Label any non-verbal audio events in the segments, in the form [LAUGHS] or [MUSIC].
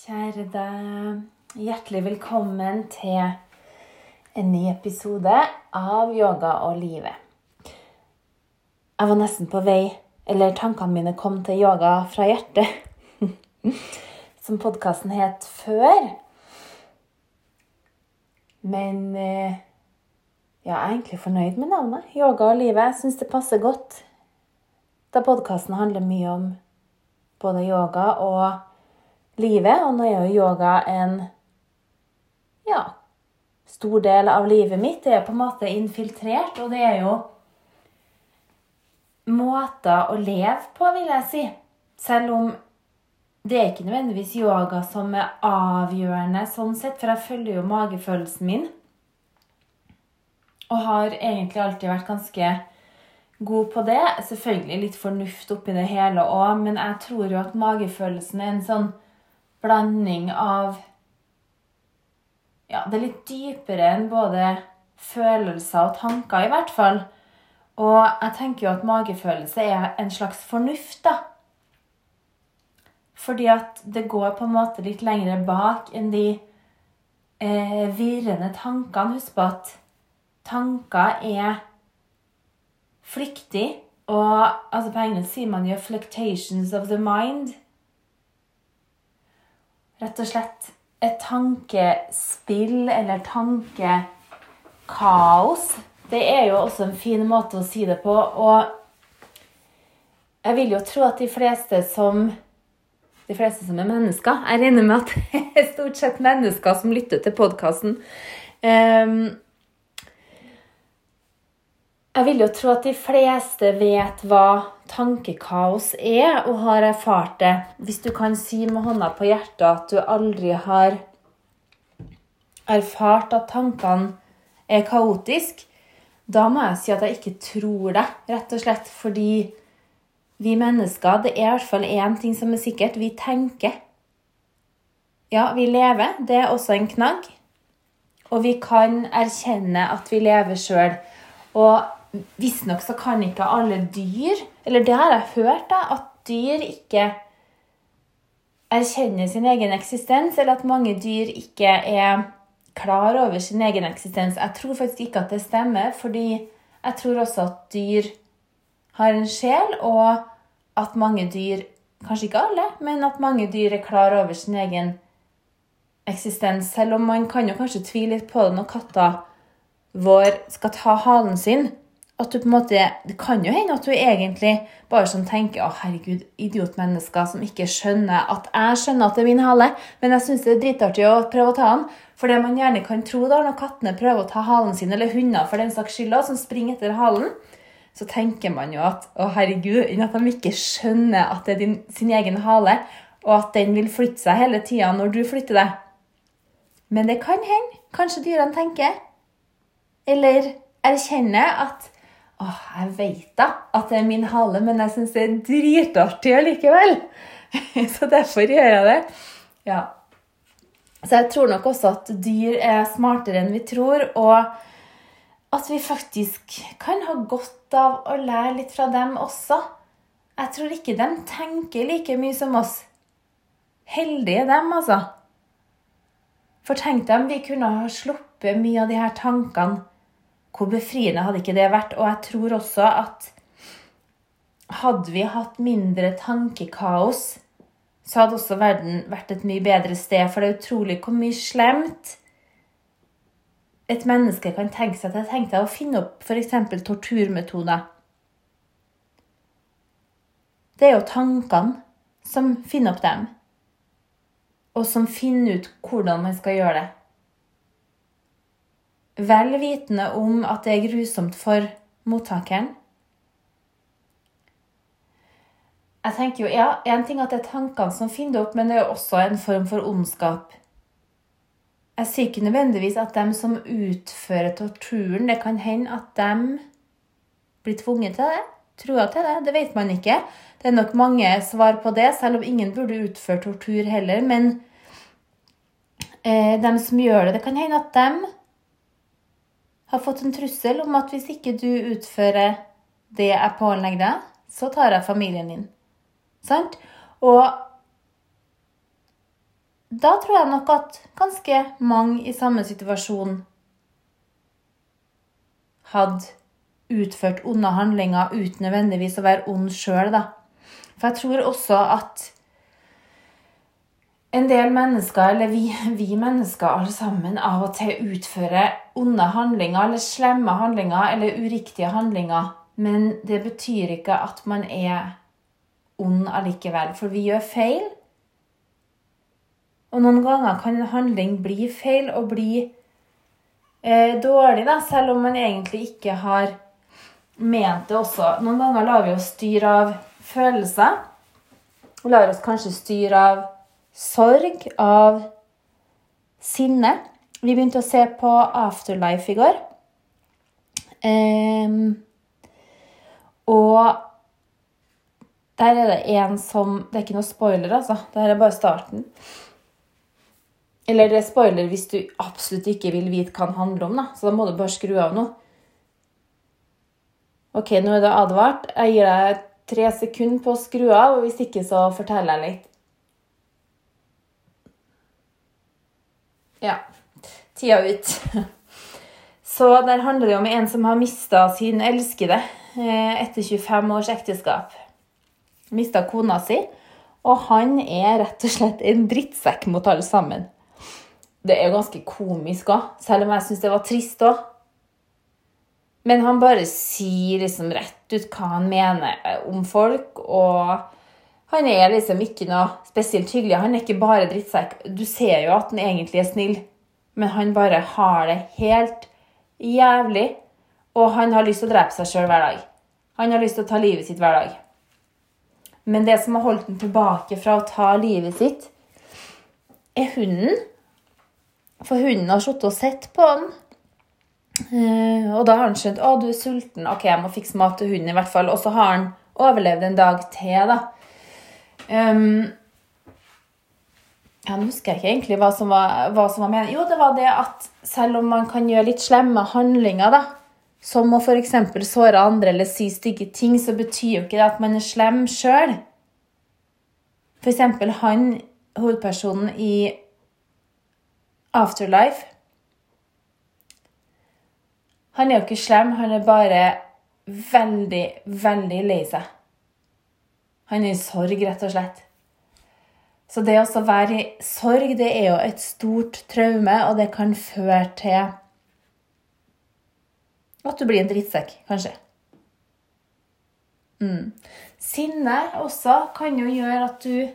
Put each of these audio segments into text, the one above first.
Kjære deg. Hjertelig velkommen til en ny episode av Yoga og livet. Jeg var nesten på vei, eller tankene mine kom til yoga fra hjertet, [LAUGHS] som podkasten het før. Men eh, ja, jeg er egentlig fornøyd med navnet. Yoga og livet. Jeg syns det passer godt. Da podkasten handler mye om både yoga og livet. Og nå er jo yoga en ja, stor del av livet mitt. Det er på en måte infiltrert, og det er jo måter å leve på, vil jeg si. Selv om det er ikke nødvendigvis yoga som er avgjørende sånn sett, for jeg følger jo magefølelsen min. Og har egentlig alltid vært ganske god på det. Selvfølgelig litt fornuft oppi det hele òg, men jeg tror jo at magefølelsen er en sånn blanding av Ja, det er litt dypere enn både følelser og tanker, i hvert fall. Og jeg tenker jo at magefølelse er en slags fornuft, da. Fordi at det går på en måte litt lengre bak enn de eh, virrende tankene. Husk på at tanker er flyktig. Og altså på engelsk sier man jo 'fluctations of the mind' rett og slett et tankespill eller tankekaos. Det er jo også en fin måte å si det på. Og jeg vil jo tro at de fleste som de fleste som er mennesker Jeg regner med at [LAUGHS] det er stort sett mennesker som lytter til podkasten. Um, jeg vil jo tro at de fleste vet hva tankekaos er, og har erfart det. Hvis du kan si med hånda på hjertet at du aldri har erfart at tankene er kaotiske, da må jeg si at jeg ikke tror det, rett og slett fordi vi mennesker Det er i hvert fall én ting som er sikkert. Vi tenker. Ja, vi lever. Det er også en knagg. Og vi kan erkjenne at vi lever sjøl. Og Visstnok så kan ikke alle dyr Eller det har jeg hørt, da, at dyr ikke erkjenner sin egen eksistens, eller at mange dyr ikke er klar over sin egen eksistens. Jeg tror faktisk ikke at det stemmer, fordi jeg tror også at dyr har en sjel, og at mange dyr Kanskje ikke alle, men at mange dyr er klar over sin egen eksistens. Selv om man kan jo kanskje tvile litt på det når katta vår skal ta halen sin at du på en måte, Det kan jo hende at du egentlig bare sånn tenker å herregud, idiotmennesker som ikke skjønner at jeg skjønner at det er min hale, men jeg syns det er dritartig å prøve å ta den. For det man gjerne kan tro da, når kattene prøver å ta halen sin, eller hunder for den saks skyld, som springer etter halen, så tenker man jo at å herregud, at de ikke skjønner at det er din, sin egen hale, og at den vil flytte seg hele tida når du flytter deg. Men det kan hende. Kanskje dyrene tenker. Eller erkjenner at Åh, jeg vet da at det er min hale, men jeg syns det er dritartig allikevel. [LAUGHS] Så derfor gjør jeg det. Ja. Så jeg tror nok også at dyr er smartere enn vi tror, og at vi faktisk kan ha godt av å lære litt fra dem også. Jeg tror ikke de tenker like mye som oss. Heldige dem, altså. For tenk deg om vi kunne ha sluppet mye av de her tankene hvor befriende hadde ikke det vært? Og jeg tror også at hadde vi hatt mindre tankekaos, så hadde også verden vært et mye bedre sted. For det er utrolig hvor mye slemt et menneske kan tenke seg til. Tenk deg å finne opp f.eks. torturmetoder. Det er jo tankene som finner opp dem, og som finner ut hvordan man skal gjøre det vel vitende om at det er grusomt for mottakeren. Jeg tenker jo, ja, En ting at det er tankene som finner det opp, men det er jo også en form for ondskap. Jeg sier ikke nødvendigvis at de som utfører torturen Det kan hende at de blir tvunget til det. Trua til det. Det vet man ikke. Det er nok mange svar på det, selv om ingen burde utføre tortur heller. Men eh, de som gjør det Det kan hende at de har fått en trussel om at hvis ikke du utfører det jeg pålegger deg, så tar jeg familien din. Sant? Og da tror jeg nok at ganske mange i samme situasjon hadde utført onde handlinger uten nødvendigvis å være ond sjøl, da. For jeg tror også at en del mennesker, eller vi, vi, mennesker alle sammen, av og til utfører onde handlinger eller slemme handlinger eller uriktige handlinger. Men det betyr ikke at man er ond allikevel, for vi gjør feil. Og noen ganger kan en handling bli feil og bli eh, dårlig, da, selv om man egentlig ikke har ment det også. Noen ganger lar vi oss styre av følelser. Lar oss kanskje styre av sorg, av sinne. Vi begynte å se på Afterlife i går. Um, og der er det en som Det er ikke noe spoiler, altså. Det her er bare starten. Eller det er spoiler hvis du absolutt ikke vil vite hva den handler om, da. Så da må du bare skru av nå. OK, nå er det advart. Jeg gir deg tre sekunder på å skru av, og hvis ikke, så forteller jeg litt. Ja. Tida ut. Så der handler det om en som har mista sin elskede eh, etter 25 års ekteskap. Mista kona si. Og han er rett og slett en drittsekk mot alle sammen. Det er jo ganske komisk òg, selv om jeg syns det var trist òg. Men han bare sier liksom rett ut hva han mener om folk, og han er liksom ikke noe spesielt hyggelig. Han er ikke bare drittsekk. Du ser jo at han egentlig er snill, men han bare har det helt jævlig. Og han har lyst til å drepe seg sjøl hver dag. Han har lyst til å ta livet sitt hver dag. Men det som har holdt ham tilbake fra å ta livet sitt, er hunden. For hunden har sittet og sett på han Uh, og da har han skjønt å, du er sulten. Ok, jeg må fikse mat til hunden. i hvert fall. Og så har han overlevd en dag til. da. Um, ja, Nå husker jeg ikke egentlig hva som var, hva som var meningen. Jo, det var det at selv om man kan gjøre litt slemme handlinger, da, som å f.eks. såre andre eller si stygge ting, så betyr jo ikke det at man er slem sjøl. F.eks. han, hovedpersonen i Afterlife han er jo ikke slem, han er bare veldig, veldig lei seg. Han er i sorg, rett og slett. Så det å være i sorg, det er jo et stort traume, og det kan føre til at du blir en drittsekk, kanskje. Mm. Sinne også kan jo gjøre at du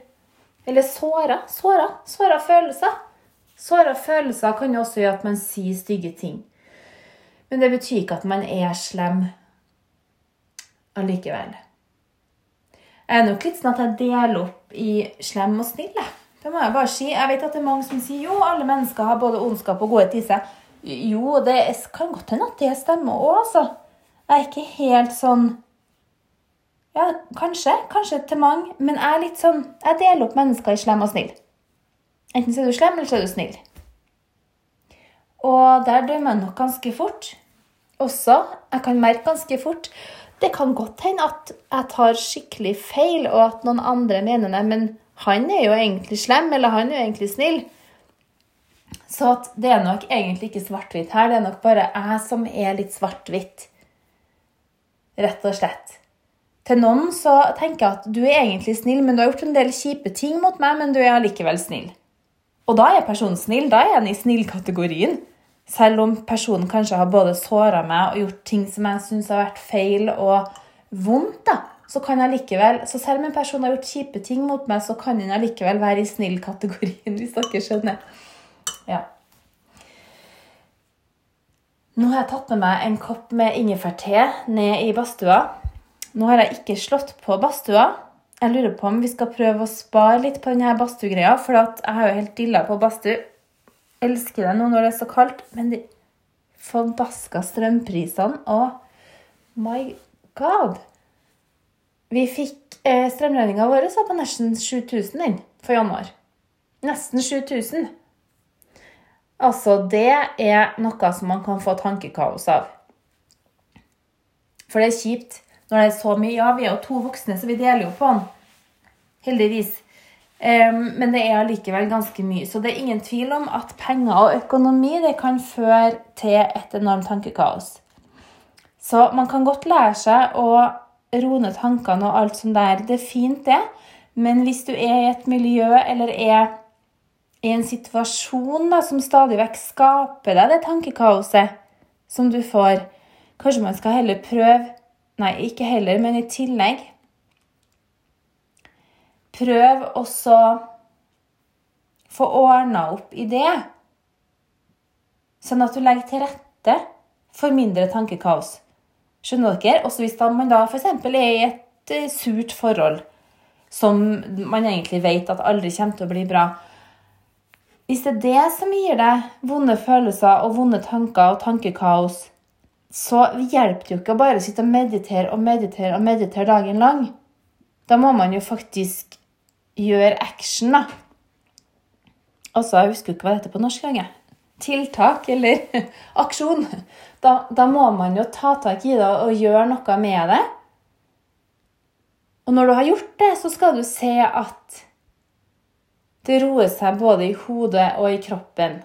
Eller såra. Såra, såra følelser. Såra følelser kan jo også gjøre at man sier stygge ting. Men det betyr ikke at man er slem allikevel. Jeg er nok litt sånn at jeg deler opp i slem og snill. Det må jeg bare si. Jeg vet at det er mange som sier jo, alle mennesker har både ondskap og godhet i seg. Jo, det kan godt hende at det stemmer òg, altså. Jeg er ikke helt sånn Ja, kanskje. Kanskje til mange. Men jeg er litt sånn Jeg deler opp mennesker i slem og snill. Enten så er du slem, eller så er du snill. Og der dømmer jeg nok ganske fort. Også, jeg kan merke ganske fort Det kan godt hende at jeg tar skikkelig feil, og at noen andre mener det, men han er jo egentlig slem, eller han er jo egentlig snill. Så det er nok egentlig ikke svart-hvitt her. Det er nok bare jeg som er litt svart-hvitt. Rett og slett. Til noen så tenker jeg at du er egentlig snill, men du har gjort en del kjipe ting mot meg, men du er allikevel snill. Og da er personen snill. Da er han i snill-kategorien. Selv om personen kanskje har både såra meg og gjort ting som jeg syns har vært feil og vondt, da, så kan jeg likevel, så selv om en person har gjort kjipe ting mot meg, så kan hun allikevel være i snill-kategorien, [LAUGHS] hvis dere skjønner. Ja. Nå har jeg tatt med meg en kopp med ingefærte ned i badstua. Nå har jeg ikke slått på badstua. Jeg lurer på om vi skal prøve å spare litt på denne badstuegreia, for jeg har jo helt dilla på badstue elsker det nå når det er så kaldt, men de forbaska strømprisene Og my god! Vi fikk eh, Strømregninga vår på nesten 7000 den for januar. Nesten 7000. Altså, det er noe som man kan få tankekaos av. For det er kjipt når det er så mye. Ja, vi er jo to voksne, så vi deler jo på den. Heldigvis. Men det er allikevel ganske mye. Så det er ingen tvil om at penger og økonomi det kan føre til et enormt tankekaos. Så man kan godt lære seg å roe ned tankene og alt som det er. Det er fint, det. Men hvis du er i et miljø eller er i en situasjon da, som stadig vekk skaper deg det tankekaoset som du får, kanskje man skal heller prøve Nei, ikke heller, men i tillegg Prøv også få ordna opp i det, sånn at du legger til rette for mindre tankekaos. Skjønner dere? Også hvis man da f.eks. er i et eh, surt forhold som man egentlig vet at aldri kommer til å bli bra. Hvis det er det som gir deg vonde følelser og vonde tanker og tankekaos, så hjelper det jo ikke å bare sitte og meditere og meditere og meditere dagen lang. Da må man jo faktisk gjøre action, da. Altså, jeg husker ikke hva det heter på norsk engang. Tiltak eller [LAUGHS] aksjon. Da, da, må man jo ta tak i det og gjøre noe med det. Og når du har gjort det, så skal du se at det roer seg både i hodet og i kroppen.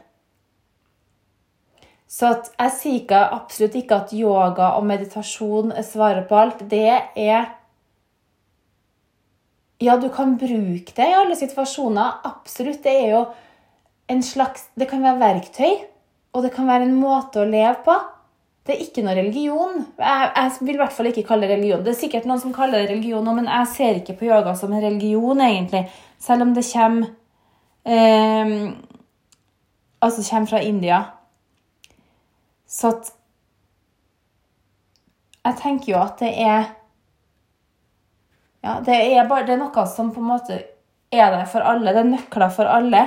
Så jeg sier absolutt ikke at yoga og meditasjon er svaret på alt. Det er ja, du kan bruke det i alle situasjoner. Absolutt. Det er jo en slags Det kan være verktøy, og det kan være en måte å leve på. Det er ikke noe religion. Jeg, jeg, vil i hvert fall ikke kalle det religion. Det er sikkert noen som kaller det religion men jeg ser ikke på yoga som en religion, egentlig. Selv om det kommer eh, Altså kommer fra India. Så at Jeg tenker jo at det er ja, det er, bare, det er noe som på en måte er der for alle. Det er nøkler for alle.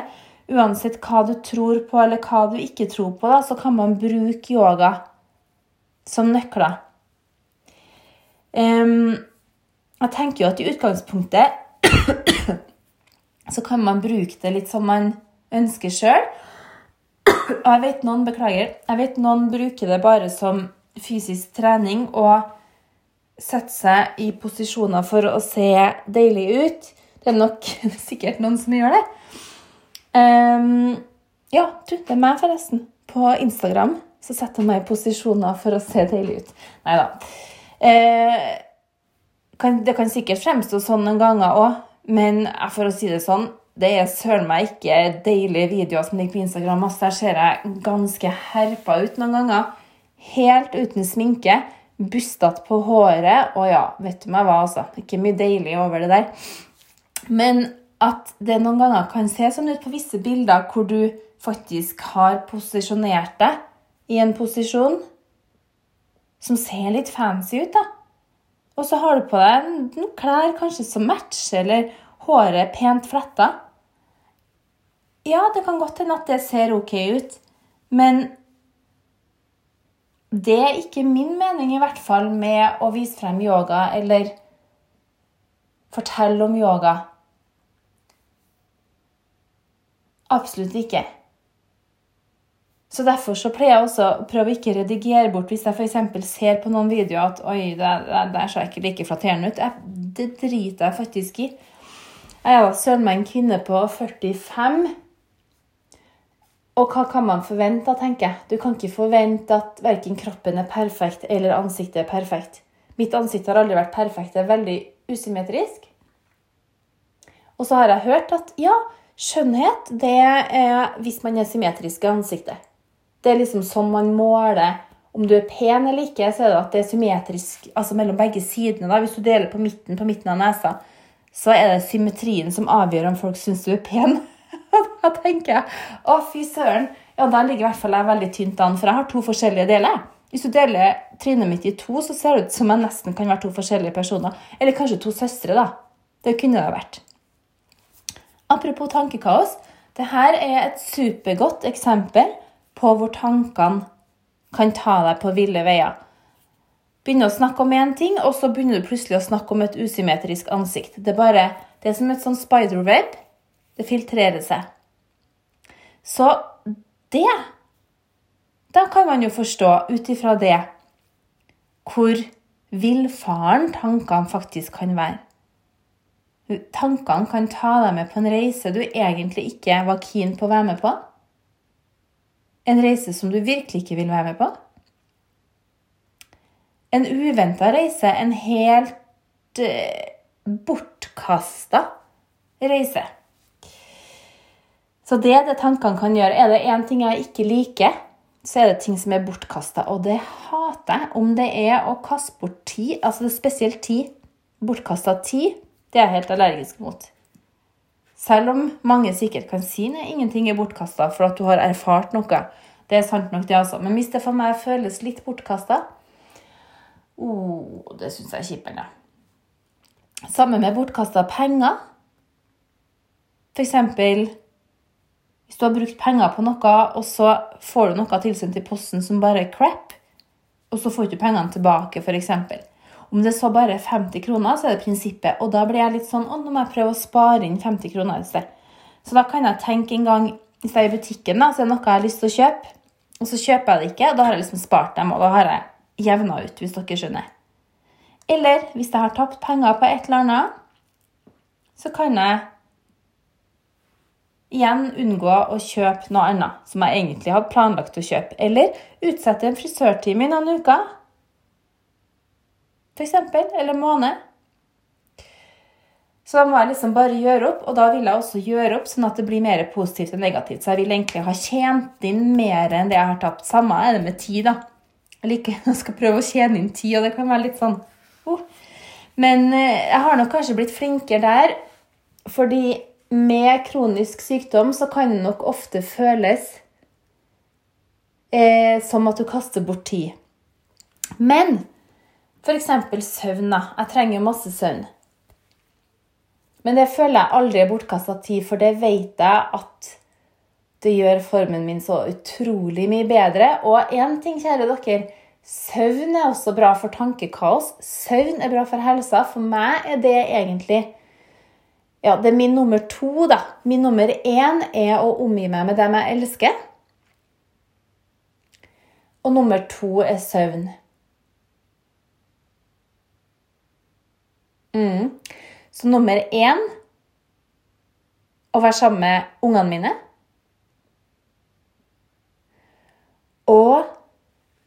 Uansett hva du tror på eller hva du ikke tror på, da, så kan man bruke yoga som nøkler. Um, jeg tenker jo at i utgangspunktet [COUGHS] så kan man bruke det litt som man ønsker sjøl. Og jeg vet noen beklager, jeg vet noen bruker det bare som fysisk trening og sette seg i posisjoner for å se deilig ut. Det er nok [LAUGHS] sikkert noen som gjør det. Um, ja, du, det er meg, forresten. På Instagram så setter jeg meg i posisjoner for å se deilig ut. Nei da. Eh, det kan sikkert fremstå sånn noen ganger òg, men for å si det sånn det er søren meg ikke deilige videoer som ligger på Instagram. Altså, der ser jeg ganske herpa ut noen ganger. Helt uten sminke bustete på håret. Og ja, vet du meg hva, altså. Ikke mye deilig over det der. Men at det noen ganger kan se sånn ut på visse bilder hvor du faktisk har posisjonert deg i en posisjon som ser litt fancy ut, da. Og så har du på deg noen klær kanskje som matcher, eller håret pent fletta. Ja, det kan godt hende at det ser ok ut, men det er ikke min mening, i hvert fall, med å vise frem yoga eller fortelle om yoga. Absolutt ikke. Så Derfor så pleier jeg også å prøve å redigere bort hvis jeg f.eks. ser på noen videoer at oi, det, der så ser ikke like flatterende ut. Jeg, det driter jeg faktisk i. Jeg da søren meg en kvinne på 45 og hva kan man forvente, tenker jeg. Du kan ikke forvente at verken kroppen er perfekt eller ansiktet er perfekt. Mitt ansikt har aldri vært perfekt. Det er veldig usymmetrisk. Og så har jeg hørt at ja, skjønnhet det er hvis man er symmetrisk i ansiktet. Det er liksom sånn man måler om du er pen eller ikke, så er det at det er symmetrisk altså mellom begge sidene. Da. Hvis du deler på midten på midten av nesa, så er det symmetrien som avgjør om folk syns du er pen. [LAUGHS] da tenker jeg å, fy søren. Ja, da ligger i hvert fall jeg veldig tynt an, for jeg har to forskjellige deler. Hvis du deler trynet mitt i to, så ser det ut som jeg nesten kan være to forskjellige personer. Eller kanskje to søstre, da. Det kunne det vært. Apropos tankekaos. Dette er et supergodt eksempel på hvor tankene kan ta deg på ville veier. Begynner å snakke om én ting, og så begynner du plutselig å snakke om et usymmetrisk ansikt. Det er bare, det er som et sånn spiderweb det filtrerer seg. Så det Da kan man jo forstå ut ifra det hvor villfaren tankene faktisk kan være. Tankene kan ta deg med på en reise du egentlig ikke var keen på å være med på. En reise som du virkelig ikke vil være med på. En uventa reise, en helt eh, bortkasta reise. Så det det tankene kan gjøre, er det én ting jeg ikke liker, så er det ting som er bortkasta. Og det hater jeg. Om det er å kaste bort tid, altså det er spesielt tid, bortkasta tid, det er jeg helt allergisk mot. Selv om mange sikkert kan si at ingenting er bortkasta for at du har erfart noe. Det er sant nok, det altså. Men hvis det for meg føles litt bortkasta oh, Det syns jeg er kjipere. Samme med bortkasta penger. For eksempel hvis du har brukt penger på noe, og så får du noe tilsendt i posten som bare er crap, og så får du ikke pengene tilbake, f.eks. Om det så bare er 50 kroner, så er det prinsippet. Og da blir jeg litt sånn Å, nå må jeg prøve å spare inn 50 kroner et sted. Så da kan jeg tenke en gang Hvis jeg er i butikken, da, så er det noe jeg har lyst til å kjøpe, og så kjøper jeg det ikke, og da har jeg liksom spart dem, og da har jeg jevna ut, hvis dere skjønner. Eller hvis jeg har tapt penger på et eller annet, så kan jeg igjen unngå å kjøpe noe annet som jeg egentlig hadde planlagt å kjøpe. Eller utsette en frisørtime i noen uker f.eks., eller måned. Så da må jeg liksom bare gjøre opp, og da vil jeg også gjøre opp sånn at det blir mer positivt enn negativt. Så jeg vil egentlig ha tjent inn mer enn det jeg har tapt. Samme er det med tid, da. Jeg liker, [LAUGHS] jeg skal prøve å tjene inn tid, og det kan være litt sånn oh. Men eh, jeg har nok kanskje blitt flinkere der, fordi med kronisk sykdom så kan det nok ofte føles eh, som at du kaster bort tid. Men F.eks. søvn. Jeg trenger masse søvn. Men det føler jeg aldri er bortkasta tid, for det vet jeg at det gjør formen min så utrolig mye bedre. Og én ting, kjære dere. Søvn er også bra for tankekaos. Søvn er bra for helsa. For meg er det egentlig ja, det er min nummer to, da. Min nummer én er å omgi meg med dem jeg elsker. Og nummer to er søvn. Mm. Så nummer én å være sammen med ungene mine. Og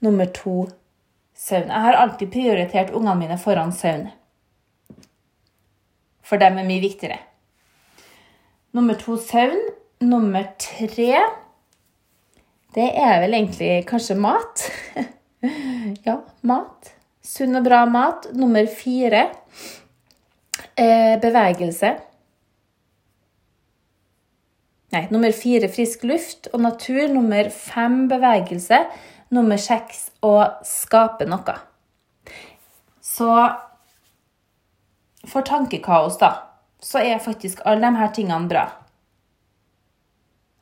nummer to søvn. Jeg har alltid prioritert ungene mine foran søvn. For dem er mye viktigere. Nummer to søvn. Nummer tre det er vel egentlig kanskje mat. [LAUGHS] ja, mat. Sunn og bra mat. Nummer fire Eh, bevegelse. Nei, nummer fire frisk luft og natur. Nummer fem bevegelse. Nummer seks å skape noe. Så for tankekaos, da, så er faktisk alle her tingene bra.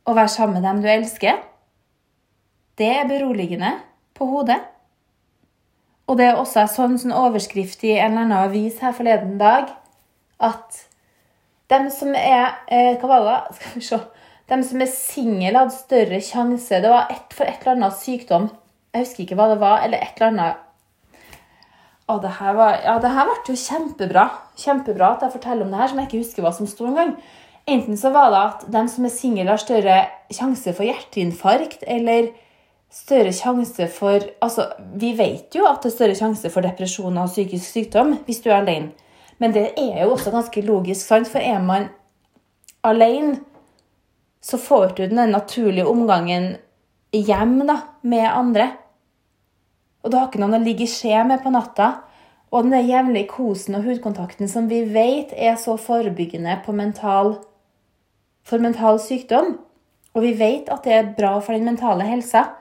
Å være sammen med dem du elsker, det er beroligende på hodet. Og det er også en sånn, sånn overskrift i en eller annen avis her forleden dag at dem som er eh, Hva var det? [LAUGHS] Skal vi se. De som er single, hadde større sjanse. Det var et, for et eller annet sykdom. Jeg husker ikke hva det var. Eller et eller annet Å, det her var, ja, det her ble jo kjempebra. Kjempebra at jeg forteller om det her, som jeg ikke husker hva som sto engang. Enten så var det at de som er single, har større sjanse for hjerteinfarkt, eller større sjanse for Altså, vi vet jo at det er større sjanse for depresjon og psykisk sykdom hvis du er alene. Men det er jo også ganske logisk, sant? for er man alene, så får du den naturlige omgangen hjem da, med andre. Og du har ikke noen å ligge i skje med på natta. Og den jevnlige kosen og hudkontakten som vi vet er så forebyggende mental, for mental sykdom. Og vi vet at det er bra for den mentale helsa.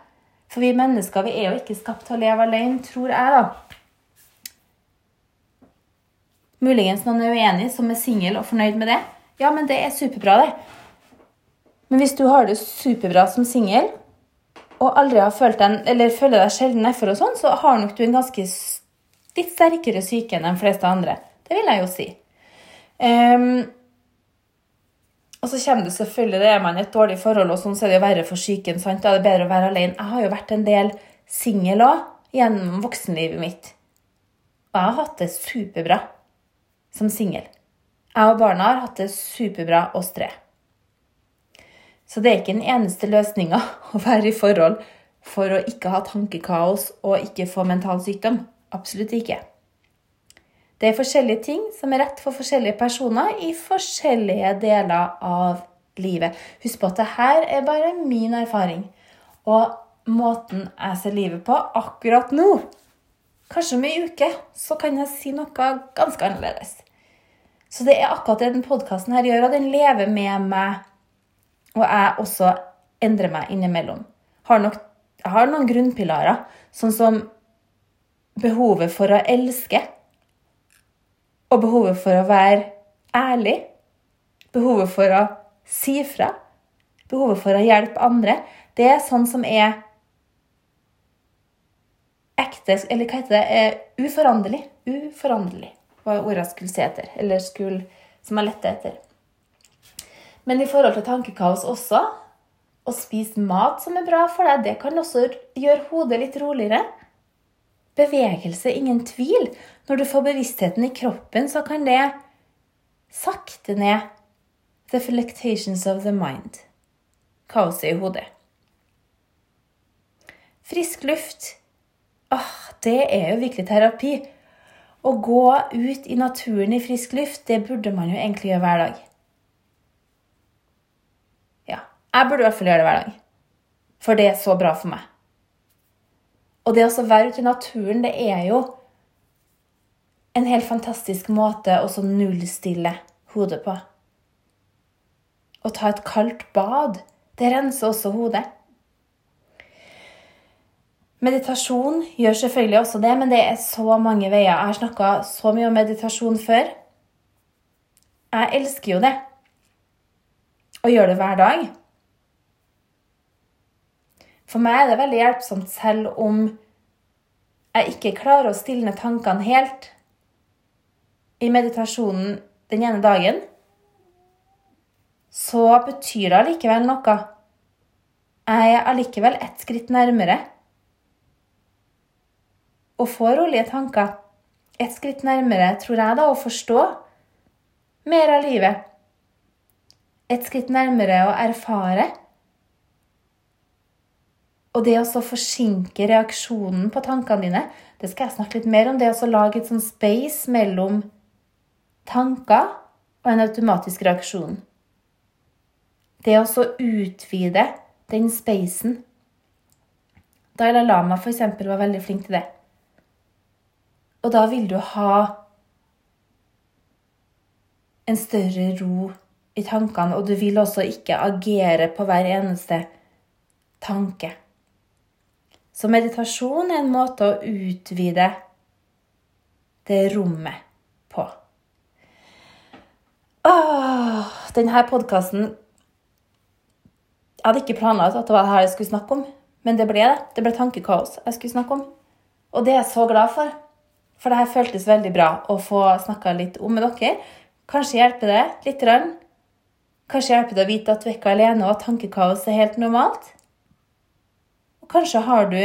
For vi mennesker vi er jo ikke skapt til å leve alene, tror jeg, da. Muligens noen er uenig, som er singel og fornøyd med det. Ja, men det er superbra, det. Men hvis du har det superbra som singel, og aldri har følt den, eller føler deg sjelden nedfor og sånn, så har nok du en ganske litt sterkere syke enn de fleste andre. Det vil jeg jo si. Um, og så kommer det selvfølgelig, det er man i et dårlig forhold, og sånn så er det jo verre for psyken. sant? Da er det bedre å være alene. Jeg har jo vært en del singel òg gjennom voksenlivet mitt. Og jeg har hatt det superbra som singel. Jeg og barna har hatt det superbra, oss tre. Så det er ikke den eneste løsninga [LAUGHS] å være i forhold for å ikke ha tankekaos og ikke få mental sykdom. Absolutt ikke. Det er forskjellige ting som er rett for forskjellige personer i forskjellige deler av livet. Husk på at dette er bare min erfaring og måten jeg ser livet på akkurat nå. Kanskje om ei uke så kan jeg si noe ganske annerledes. Så det er akkurat det den podkasten gjør, og den lever med meg. Og jeg også endrer meg innimellom. Har nok, jeg har noen grunnpilarer, sånn som behovet for å elske. Og behovet for å være ærlig. Behovet for å si fra. Behovet for å hjelpe andre. Det er sånn som er ekte Eller hva heter det? Er uforanderlig. Uforanderlig var ordet skulle se etter. Eller skulle, som jeg lette etter. Men i forhold til tankekaos også å spise mat som er bra for deg, det kan også gjøre hodet litt roligere. Bevegelse, ingen tvil. Når du får bevisstheten i kroppen, så kan det sakte ned the felictations of the mind. Kaoset i hodet. Frisk luft. Åh, det er jo virkelig terapi. Å gå ut i naturen i frisk luft, det burde man jo egentlig gjøre hver dag. Ja, jeg burde i hvert fall gjøre det hver dag. For det er så bra for meg. Og det å være ute i naturen, det er jo en helt fantastisk måte å nullstille hodet på. Å ta et kaldt bad, det renser også hodet. Meditasjon gjør selvfølgelig også det, men det er så mange veier. Jeg har snakka så mye om meditasjon før. Jeg elsker jo det. Og gjør det hver dag. For meg er det veldig hjelpsomt selv om jeg ikke klarer å stilne tankene helt i meditasjonen den ene dagen. Så betyr det allikevel noe. Jeg er allikevel ett skritt nærmere og få rolige tanker. Et skritt nærmere, tror jeg, da, å forstå mer av livet. Et skritt nærmere å erfare. Og det å forsinke reaksjonen på tankene dine, det skal jeg snakke litt mer om. Det å lage et sånn space mellom tanker og en automatisk reaksjon. Det å utvide den spacen. Dalai Lama f.eks. var veldig flink til det. Og da vil du ha en større ro i tankene, og du vil også ikke agere på hver eneste tanke. Så meditasjon er en måte å utvide det rommet på. Åh, denne podkasten Jeg hadde ikke planlagt at det var det jeg skulle snakke om, men det ble det. Det ble tankekaos jeg skulle snakke om. Og det er jeg så glad for. For det her føltes veldig bra å få snakka litt om med dere. Kanskje hjelper det litt. Kanskje hjelper det å vite at du er alene, og at tankekaos er helt normalt. Kanskje har du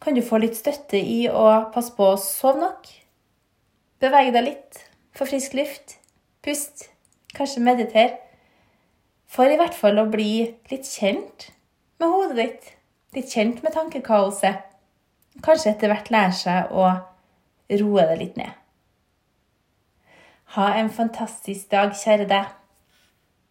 Kan du få litt støtte i å passe på å sove nok? Bevege deg litt. Få frisk luft. Pust. Kanskje meditere. For i hvert fall å bli litt kjent med hodet ditt. Litt kjent med tankekaoset kanskje etter hvert lære seg å roe det litt ned. Ha en fantastisk dag, kjære deg.